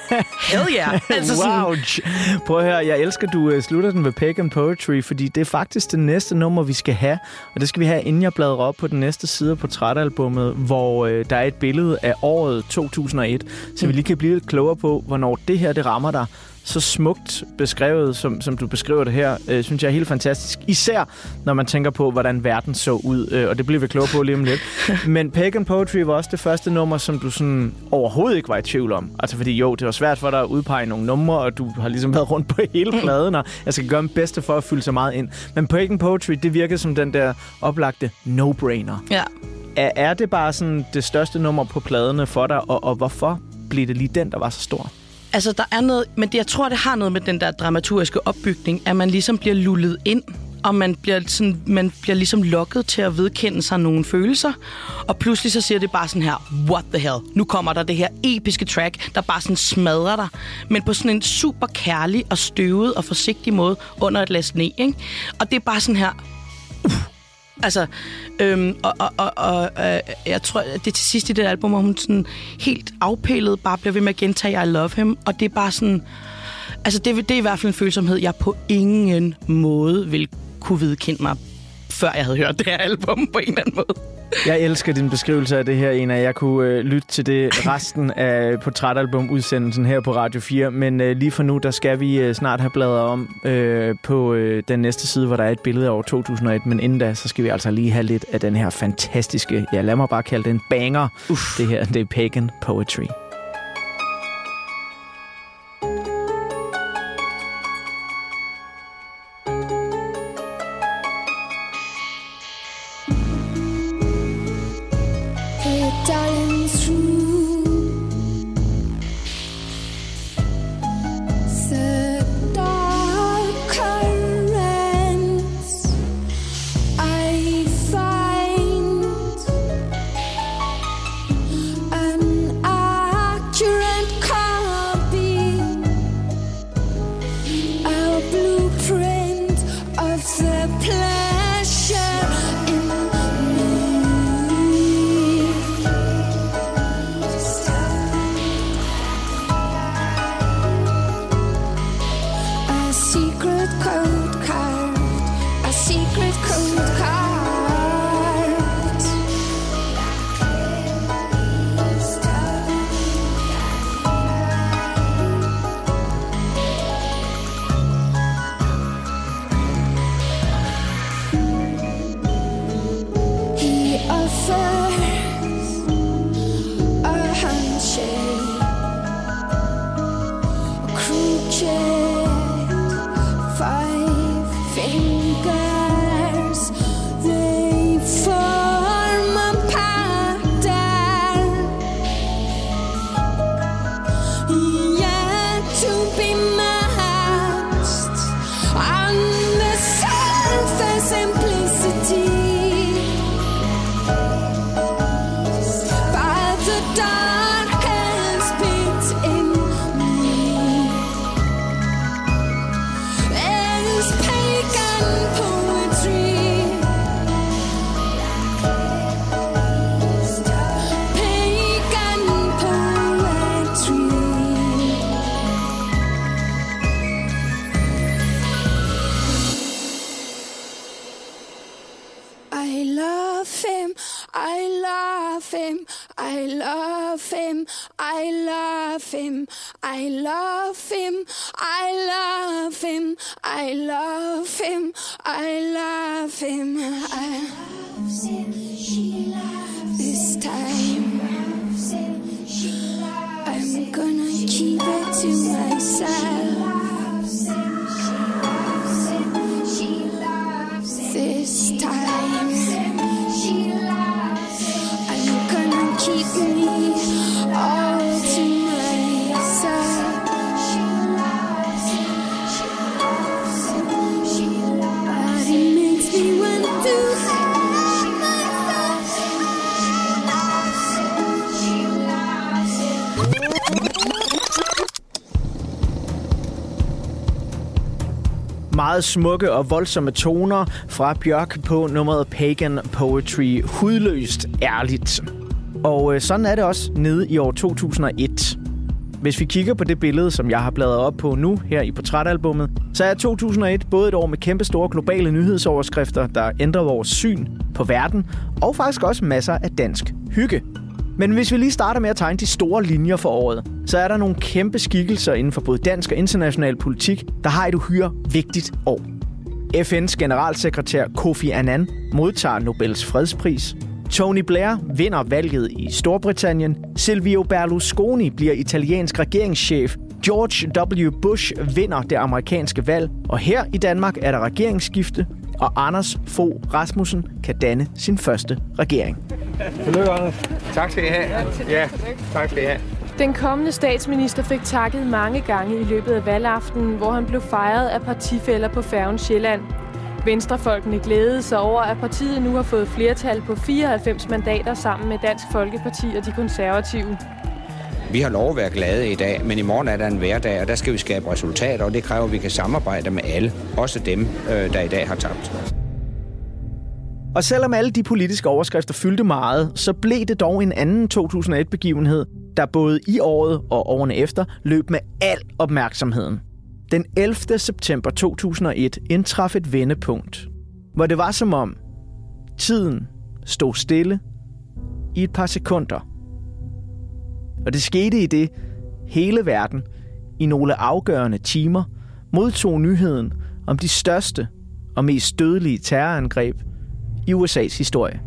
Hell yeah! Altså wow! Sådan... Prøv at høre, jeg elsker, at du uh, slutter den ved Pagan Poetry, fordi det er faktisk det næste nummer, vi skal have. Og det skal vi have, inden jeg bladrer op på den næste side af portrætalbummet, hvor uh, der er et billede af året 2001, så mm. vi lige kan blive lidt klogere på, hvornår det her det rammer dig så smukt beskrevet, som, som du beskriver det her, øh, synes jeg er helt fantastisk. Især når man tænker på, hvordan verden så ud, øh, og det bliver vi klogere på lige om lidt. Men Pagan Poetry var også det første nummer, som du sådan overhovedet ikke var i tvivl om. Altså fordi jo, det var svært for dig at udpege nogle numre, og du har ligesom været rundt på hele mm. pladen, og jeg skal gøre mit bedste for at fylde så meget ind. Men Pagan Poetry, det virkede som den der oplagte no-brainer. Ja. Er, er det bare sådan det største nummer på pladerne for dig, og, og hvorfor blev det lige den, der var så stor? Altså, der er noget, men det, jeg tror, det har noget med den der dramaturgiske opbygning, at man ligesom bliver lullet ind, og man bliver, sådan, man bliver ligesom lokket til at vedkende sig nogle følelser, og pludselig så siger det bare sådan her, what the hell, nu kommer der det her episke track, der bare sådan smadrer dig, men på sådan en super kærlig og støvet og forsigtig måde under et læs ned, ikke? Og det er bare sådan her, uh, Altså, øhm, og, og, og, og øh, jeg tror, det er til sidst i det album, hvor hun sådan helt afpillet bare bliver ved med at gentage, I love him. Og det er bare sådan... Altså, det, det er i hvert fald en følsomhed, jeg på ingen måde vil kunne vedkende mig, før jeg havde hørt det her album på en eller anden måde. Jeg elsker din beskrivelse af det her, Ena. Jeg kunne øh, lytte til det resten af portrætalbum-udsendelsen her på Radio 4, men øh, lige for nu, der skal vi øh, snart have bladret om øh, på øh, den næste side, hvor der er et billede af år 2001, men inden da, så skal vi altså lige have lidt af den her fantastiske, ja lad mig bare kalde det en banger. Uff. Det her, det er Pagan Poetry. Meget smukke og voldsomme toner fra Bjørk på nummeret Pagan Poetry. Hudløst ærligt. Og øh, sådan er det også nede i år 2001. Hvis vi kigger på det billede, som jeg har bladret op på nu her i portrætalbummet, så er 2001 både et år med kæmpe store globale nyhedsoverskrifter, der ændrer vores syn på verden, og faktisk også masser af dansk hygge. Men hvis vi lige starter med at tegne de store linjer for året, så er der nogle kæmpe skikkelser inden for både dansk og international politik, der har et uhyre vigtigt år. FN's generalsekretær Kofi Annan modtager Nobels fredspris. Tony Blair vinder valget i Storbritannien. Silvio Berlusconi bliver italiensk regeringschef. George W. Bush vinder det amerikanske valg. Og her i Danmark er der regeringsskifte, og Anders Fogh Rasmussen kan danne sin første regering. Tillykke, Anders. Tak skal I have. Ja, tak skal I have. Den kommende statsminister fik takket mange gange i løbet af valgaftenen, hvor han blev fejret af partifælder på færgen Sjælland. Venstrefolkene glædede sig over, at partiet nu har fået flertal på 94 mandater sammen med Dansk Folkeparti og de konservative. Vi har lov at være glade i dag, men i morgen er der en hverdag, og der skal vi skabe resultater, og det kræver, at vi kan samarbejde med alle, også dem, øh, der i dag har tabt. Og selvom alle de politiske overskrifter fyldte meget, så blev det dog en anden 2001-begivenhed, der både i året og årene efter løb med al opmærksomheden. Den 11. september 2001 indtraf et vendepunkt, hvor det var som om tiden stod stille i et par sekunder. Og det skete i det hele verden i nogle afgørende timer modtog nyheden om de største og mest dødelige terrorangreb i USA's historie.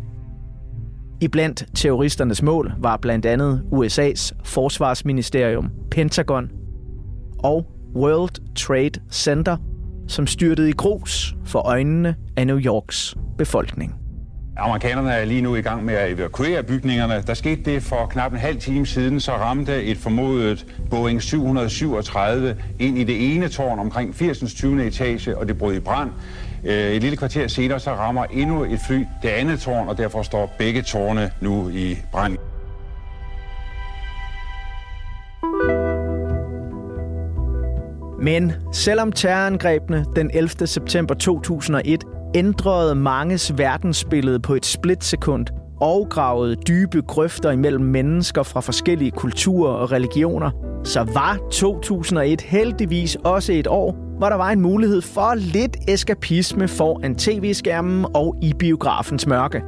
I blandt terroristernes mål var blandt andet USA's forsvarsministerium, Pentagon og World Trade Center, som styrtede i grus for øjnene af New Yorks befolkning. Amerikanerne er lige nu i gang med at evakuere bygningerne. Der skete det for knap en halv time siden, så ramte et formodet Boeing 737 ind i det ene tårn omkring 80. 20. etage, og det brød i brand. Øh, et lille kvarter senere så rammer endnu et fly det andet tårn, og derfor står begge tårne nu i brand. Men selvom terrorangrebene den 11. september 2001 ændrede manges verdensbillede på et splitsekund og gravede dybe grøfter imellem mennesker fra forskellige kulturer og religioner, så var 2001 heldigvis også et år, hvor der var en mulighed for lidt eskapisme foran tv-skærmen og i biografens mørke.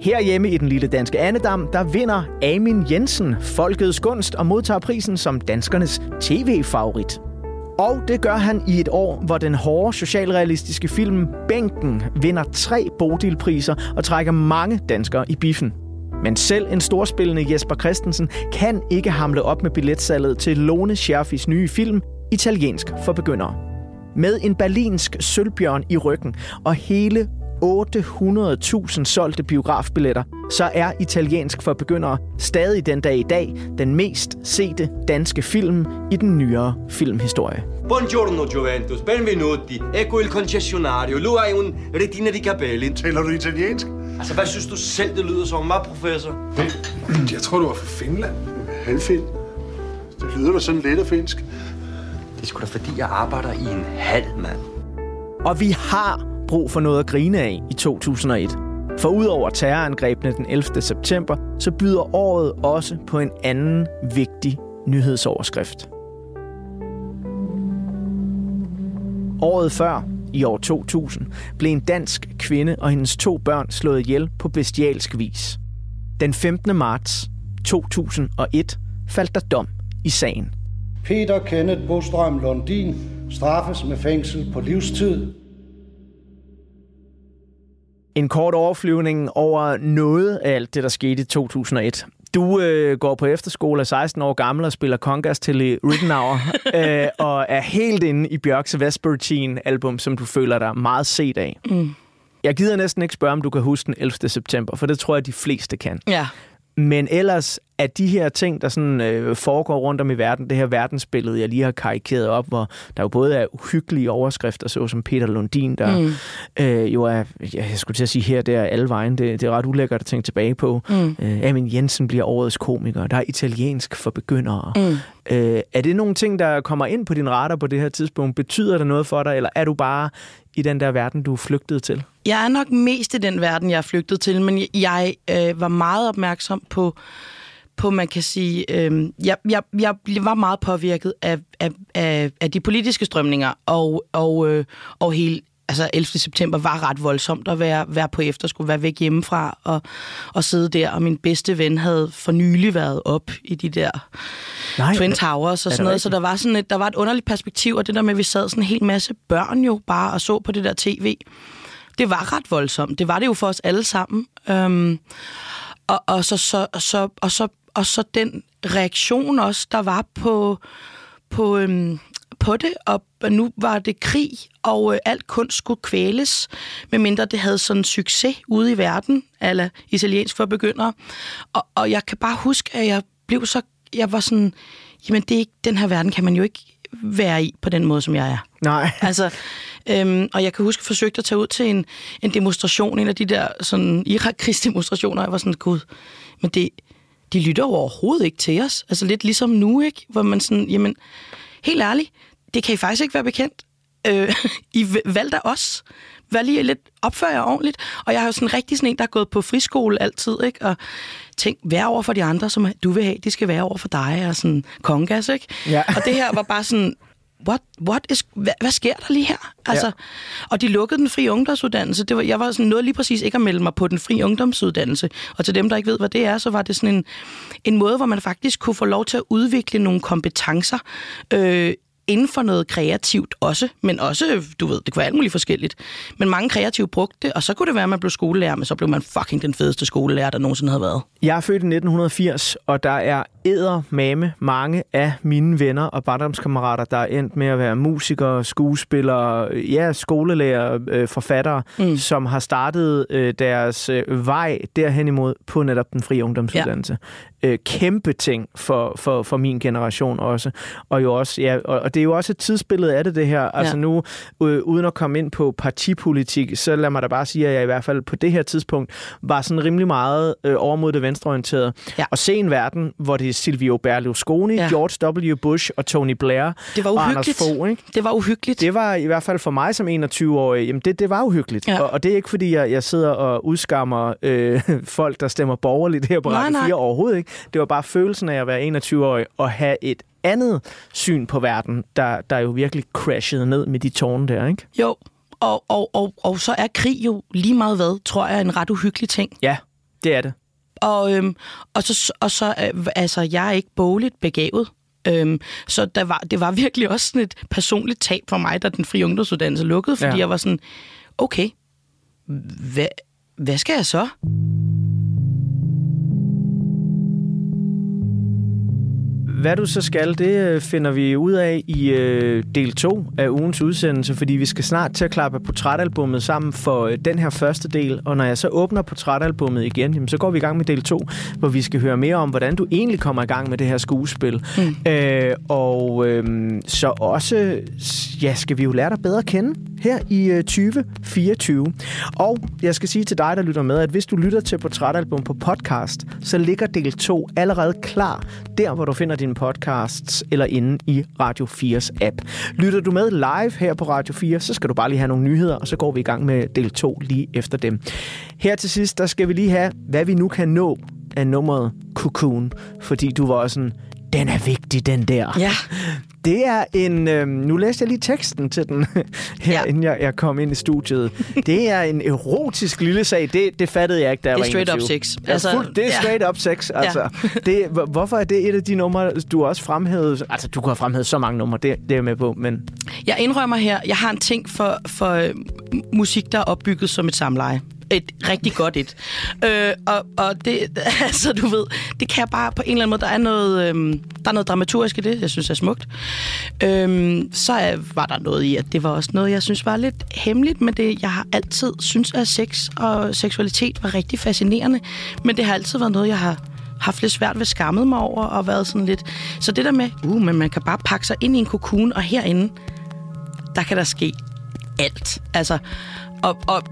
Herhjemme i den lille danske Annedam, der vinder Amin Jensen Folkets Gunst og modtager prisen som danskernes tv-favorit. Og det gør han i et år, hvor den hårde socialrealistiske film Bænken vinder tre Bodilpriser og trækker mange danskere i biffen. Men selv en storspillende Jesper Christensen kan ikke hamle op med billetsalget til Lone Scherfis nye film Italiensk for begyndere. Med en berlinsk sølvbjørn i ryggen og hele 800.000 solgte biografbilletter, så er Italiensk for begyndere stadig den dag i dag den mest sete danske film i den nyere filmhistorie. Buongiorno Juventus, benvenuti. Ecco il concessionario. Lui hai un retina di capelli. Taler du italiensk? Altså, hvad synes du selv, det lyder som, var professor? Jeg tror, du var fra Finland. Halvfind. Det lyder da sådan lidt af finsk. Det er sgu da fordi, jeg arbejder i en hal, mand. Og vi har brug for noget at grine af i 2001. For udover terrorangrebene den 11. september, så byder året også på en anden vigtig nyhedsoverskrift. Året før, i år 2000, blev en dansk kvinde og hendes to børn slået ihjel på bestialsk vis. Den 15. marts 2001 faldt der dom i sagen. Peter Kenneth Bostrøm Lundin straffes med fængsel på livstid. En kort overflyvning over noget af alt det, der skete i 2001. Du øh, går på efterskole, er 16 år gammel og spiller congas til i Rittenauer, øh, og er helt inde i Bjørks Vespertine-album, som du føler dig meget set af. Mm. Jeg gider næsten ikke spørge, om du kan huske den 11. september, for det tror jeg, de fleste kan. Ja. Men ellers er de her ting, der sådan øh, foregår rundt om i verden, det her verdensbillede, jeg lige har karikeret op, hvor der jo både er uhyggelige overskrifter, så som Peter Lundin, der mm. øh, jo er, jeg skulle til at sige her, det er alle vejen, det, det er ret ulækkert at tænke tilbage på. Mm. Øh, Amin Jensen bliver årets komiker, der er italiensk for begyndere. Mm. Øh, er det nogle ting, der kommer ind på din radar på det her tidspunkt? Betyder det noget for dig, eller er du bare i den der verden, du er flygtet til? Jeg er nok mest i den verden, jeg er flygtet til, men jeg øh, var meget opmærksom på, på man kan sige, øh, jeg, jeg, jeg var meget påvirket af, af, af, af de politiske strømninger, og, og, øh, og hele altså 11. september var ret voldsomt at være, være på efterskole, være væk hjemmefra og, og sidde der. Og min bedste ven havde for nylig været op i de der Nej, Twin Towers og sådan noget. Så der var, sådan et, der var et underligt perspektiv, og det der med, at vi sad sådan en hel masse børn jo bare og så på det der tv. Det var ret voldsomt. Det var det jo for os alle sammen. Øhm, og, og, så, så, så, og, så, og så den reaktion også, der var på, på, øhm, på det, og nu var det krig, og øh, alt kunst skulle kvæles, medmindre det havde sådan succes ude i verden, eller italiensk for begyndere. Og, og jeg kan bare huske, at jeg blev så, jeg var sådan, jamen det er ikke, den her verden kan man jo ikke være i på den måde, som jeg er. Nej. Altså, øhm, og jeg kan huske, at jeg forsøgte at tage ud til en, en demonstration, en af de der sådan Irak-krigsdemonstrationer, jeg var sådan, gud, men det, de lytter jo overhovedet ikke til os. Altså lidt ligesom nu, ikke? Hvor man sådan, jamen, helt ærligt, det kan I faktisk ikke være bekendt. Øh, I valgte os. Vær lige lidt, opfør jer ordentligt. Og jeg har jo sådan rigtig sådan en, der er gået på friskole altid, ikke? Og tænk, vær over for de andre, som du vil have, de skal være over for dig, og sådan kongas, ikke? Ja. Og det her var bare sådan, what, what is, hvad, hvad sker der lige her? Altså, ja. Og de lukkede den frie ungdomsuddannelse. Det var, jeg var sådan noget lige præcis ikke at melde mig på den frie ungdomsuddannelse. Og til dem, der ikke ved, hvad det er, så var det sådan en, en måde, hvor man faktisk kunne få lov til at udvikle nogle kompetencer øh, inden for noget kreativt også, men også, du ved, det kunne være alt muligt forskelligt. Men mange kreative brugte det, og så kunne det være, at man blev skolelærer, men så blev man fucking den fedeste skolelærer, der nogensinde havde været. Jeg er født i 1980, og der er æder mame mange af mine venner og barndomskammerater, der er endt med at være musikere, skuespillere, ja, skolelærer, øh, forfattere, mm. som har startet øh, deres øh, vej derhen imod på netop den frie ungdomsuddannelse. Øh, kæmpe ting for, for, for min generation også. Og jo også, ja, og, og det er jo også et tidsbillede af det, det her. Altså ja. Altså nu, øh, uden at komme ind på partipolitik, så lad mig da bare sige, at jeg i hvert fald på det her tidspunkt var sådan rimelig meget øh, over mod det venstreorienterede. Ja. Og se en verden, hvor det er Silvio Berlusconi, ja. George W. Bush og Tony Blair det var og Anders Fogh. Ikke? Det var uhyggeligt. Det var i hvert fald for mig som 21-årig, jamen det, det var uhyggeligt. Ja. Og, og det er ikke, fordi jeg, jeg sidder og udskammer øh, folk, der stemmer borgerligt her på Radio 4 overhovedet ikke. Det var bare følelsen af at være 21-årig og have et andet syn på verden, der, der jo virkelig crashede ned med de tårne der, ikke? Jo, og, og, og, og så er krig jo lige meget hvad, tror jeg, en ret uhyggelig ting. Ja, det er det. Og, øhm, og så, og så øh, altså, jeg er ikke bogligt begavet. Øhm, så der var, det var virkelig også sådan et personligt tab for mig, da den frie ungdomsuddannelse lukkede, fordi ja. jeg var sådan, okay, hvad, hvad skal jeg så? Hvad du så skal, det øh, finder vi ud af i øh, del 2 af ugens udsendelse, fordi vi skal snart til at klappe portrætalbummet sammen for øh, den her første del. Og når jeg så åbner portrætalbummet igen, jamen, så går vi i gang med del 2, hvor vi skal høre mere om, hvordan du egentlig kommer i gang med det her skuespil. Mm. Øh, og øh, så også ja, skal vi jo lære dig bedre at kende her i øh, 2024. Og jeg skal sige til dig, der lytter med, at hvis du lytter til portrætalbum på podcast, så ligger del 2 allerede klar der, hvor du finder din podcasts eller inde i Radio 4's app. Lytter du med live her på Radio 4, så skal du bare lige have nogle nyheder, og så går vi i gang med del 2 lige efter dem. Her til sidst, der skal vi lige have, hvad vi nu kan nå af nummeret Cocoon, fordi du var sådan, den er vigtig, den der. Ja. Det er en... Øh, nu læste jeg lige teksten til den her, ja. inden jeg, jeg kom ind i studiet. Det er en erotisk lille sag. Det, det fattede jeg ikke, da jeg Det er var straight up 21. sex. Ja, Altså, fuld, det er ja. straight up sex. Altså, det, hvor- hvorfor er det et af de numre, du også fremhævede? Altså, du kunne have fremhævet så mange numre, det, det er jeg med på, men... Jeg indrømmer her, jeg har en ting for, for øh, musik, der er opbygget som et samleje. Et rigtig godt et. Øh, og, og det, altså du ved, det kan jeg bare på en eller anden måde, der er noget, øhm, der er noget dramaturgisk i det, jeg synes er smukt. Øhm, så er, var der noget i, at det var også noget, jeg synes var lidt hemmeligt, men det, jeg har altid synes, at sex og seksualitet var rigtig fascinerende, men det har altid været noget, jeg har haft lidt svært ved skammet mig over og været sådan lidt... Så det der med, uh, men man kan bare pakke sig ind i en kokon, og herinde, der kan der ske alt. Altså, og, og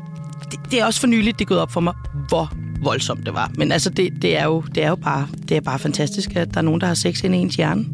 det, det er også for nyligt, det er gået op for mig, hvor voldsomt det var. Men altså, det, det, er, jo, det er jo bare, det er bare fantastisk, at der er nogen, der har sex inde i ens hjerne.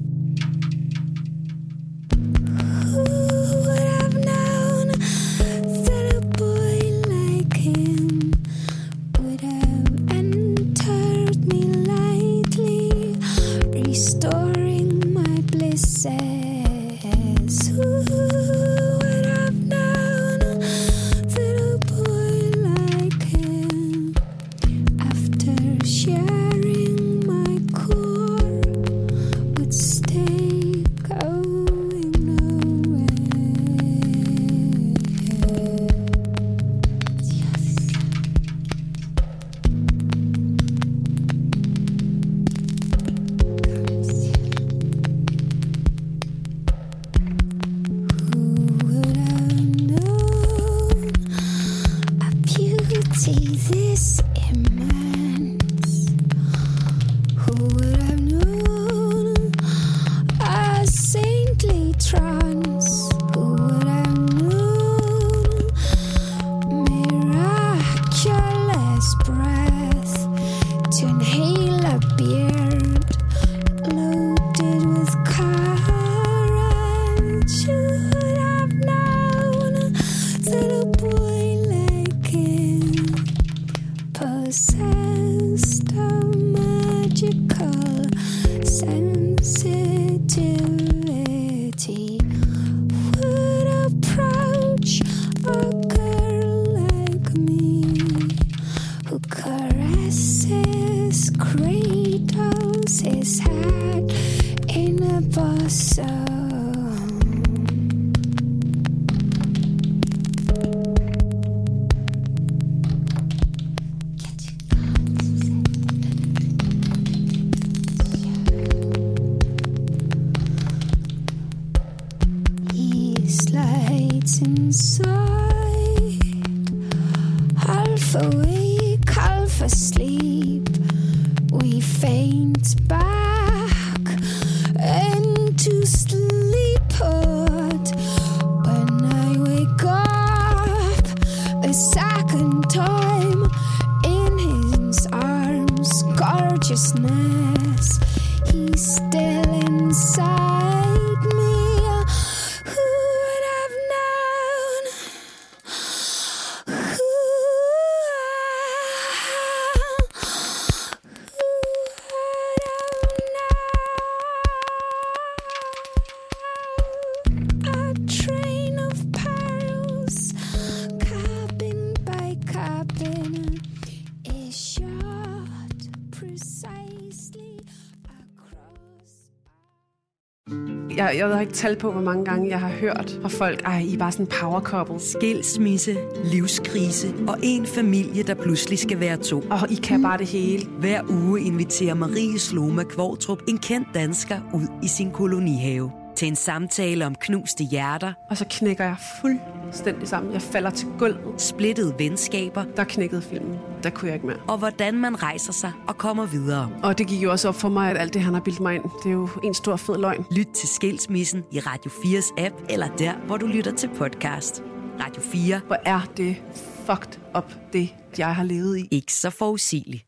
Jeg, jeg ved ikke tal på, hvor mange gange jeg har hørt fra folk, ej, I er bare sådan power couple. Skilsmisse, livskrise og en familie, der pludselig skal være to. Og I kan bare det hele. Hver uge inviterer Marie Sloma Kvartrup en kendt dansker ud i sin kolonihave til en samtale om knuste hjerter, Og så knækker jeg fuldstændig sammen. Jeg falder til gulvet. splittede venskaber Der knækkede filmen. Der kunne jeg ikke mere. og hvordan man rejser sig og kommer videre. Og det gik jo også op for mig, at alt det, han har bildt mig ind, det er jo en stor fed løgn. Lyt til Skilsmissen i Radio 4's app eller der, hvor du lytter til podcast. Radio 4. Hvor er det fucked up, det jeg har levet i. Ikke så forudsigeligt.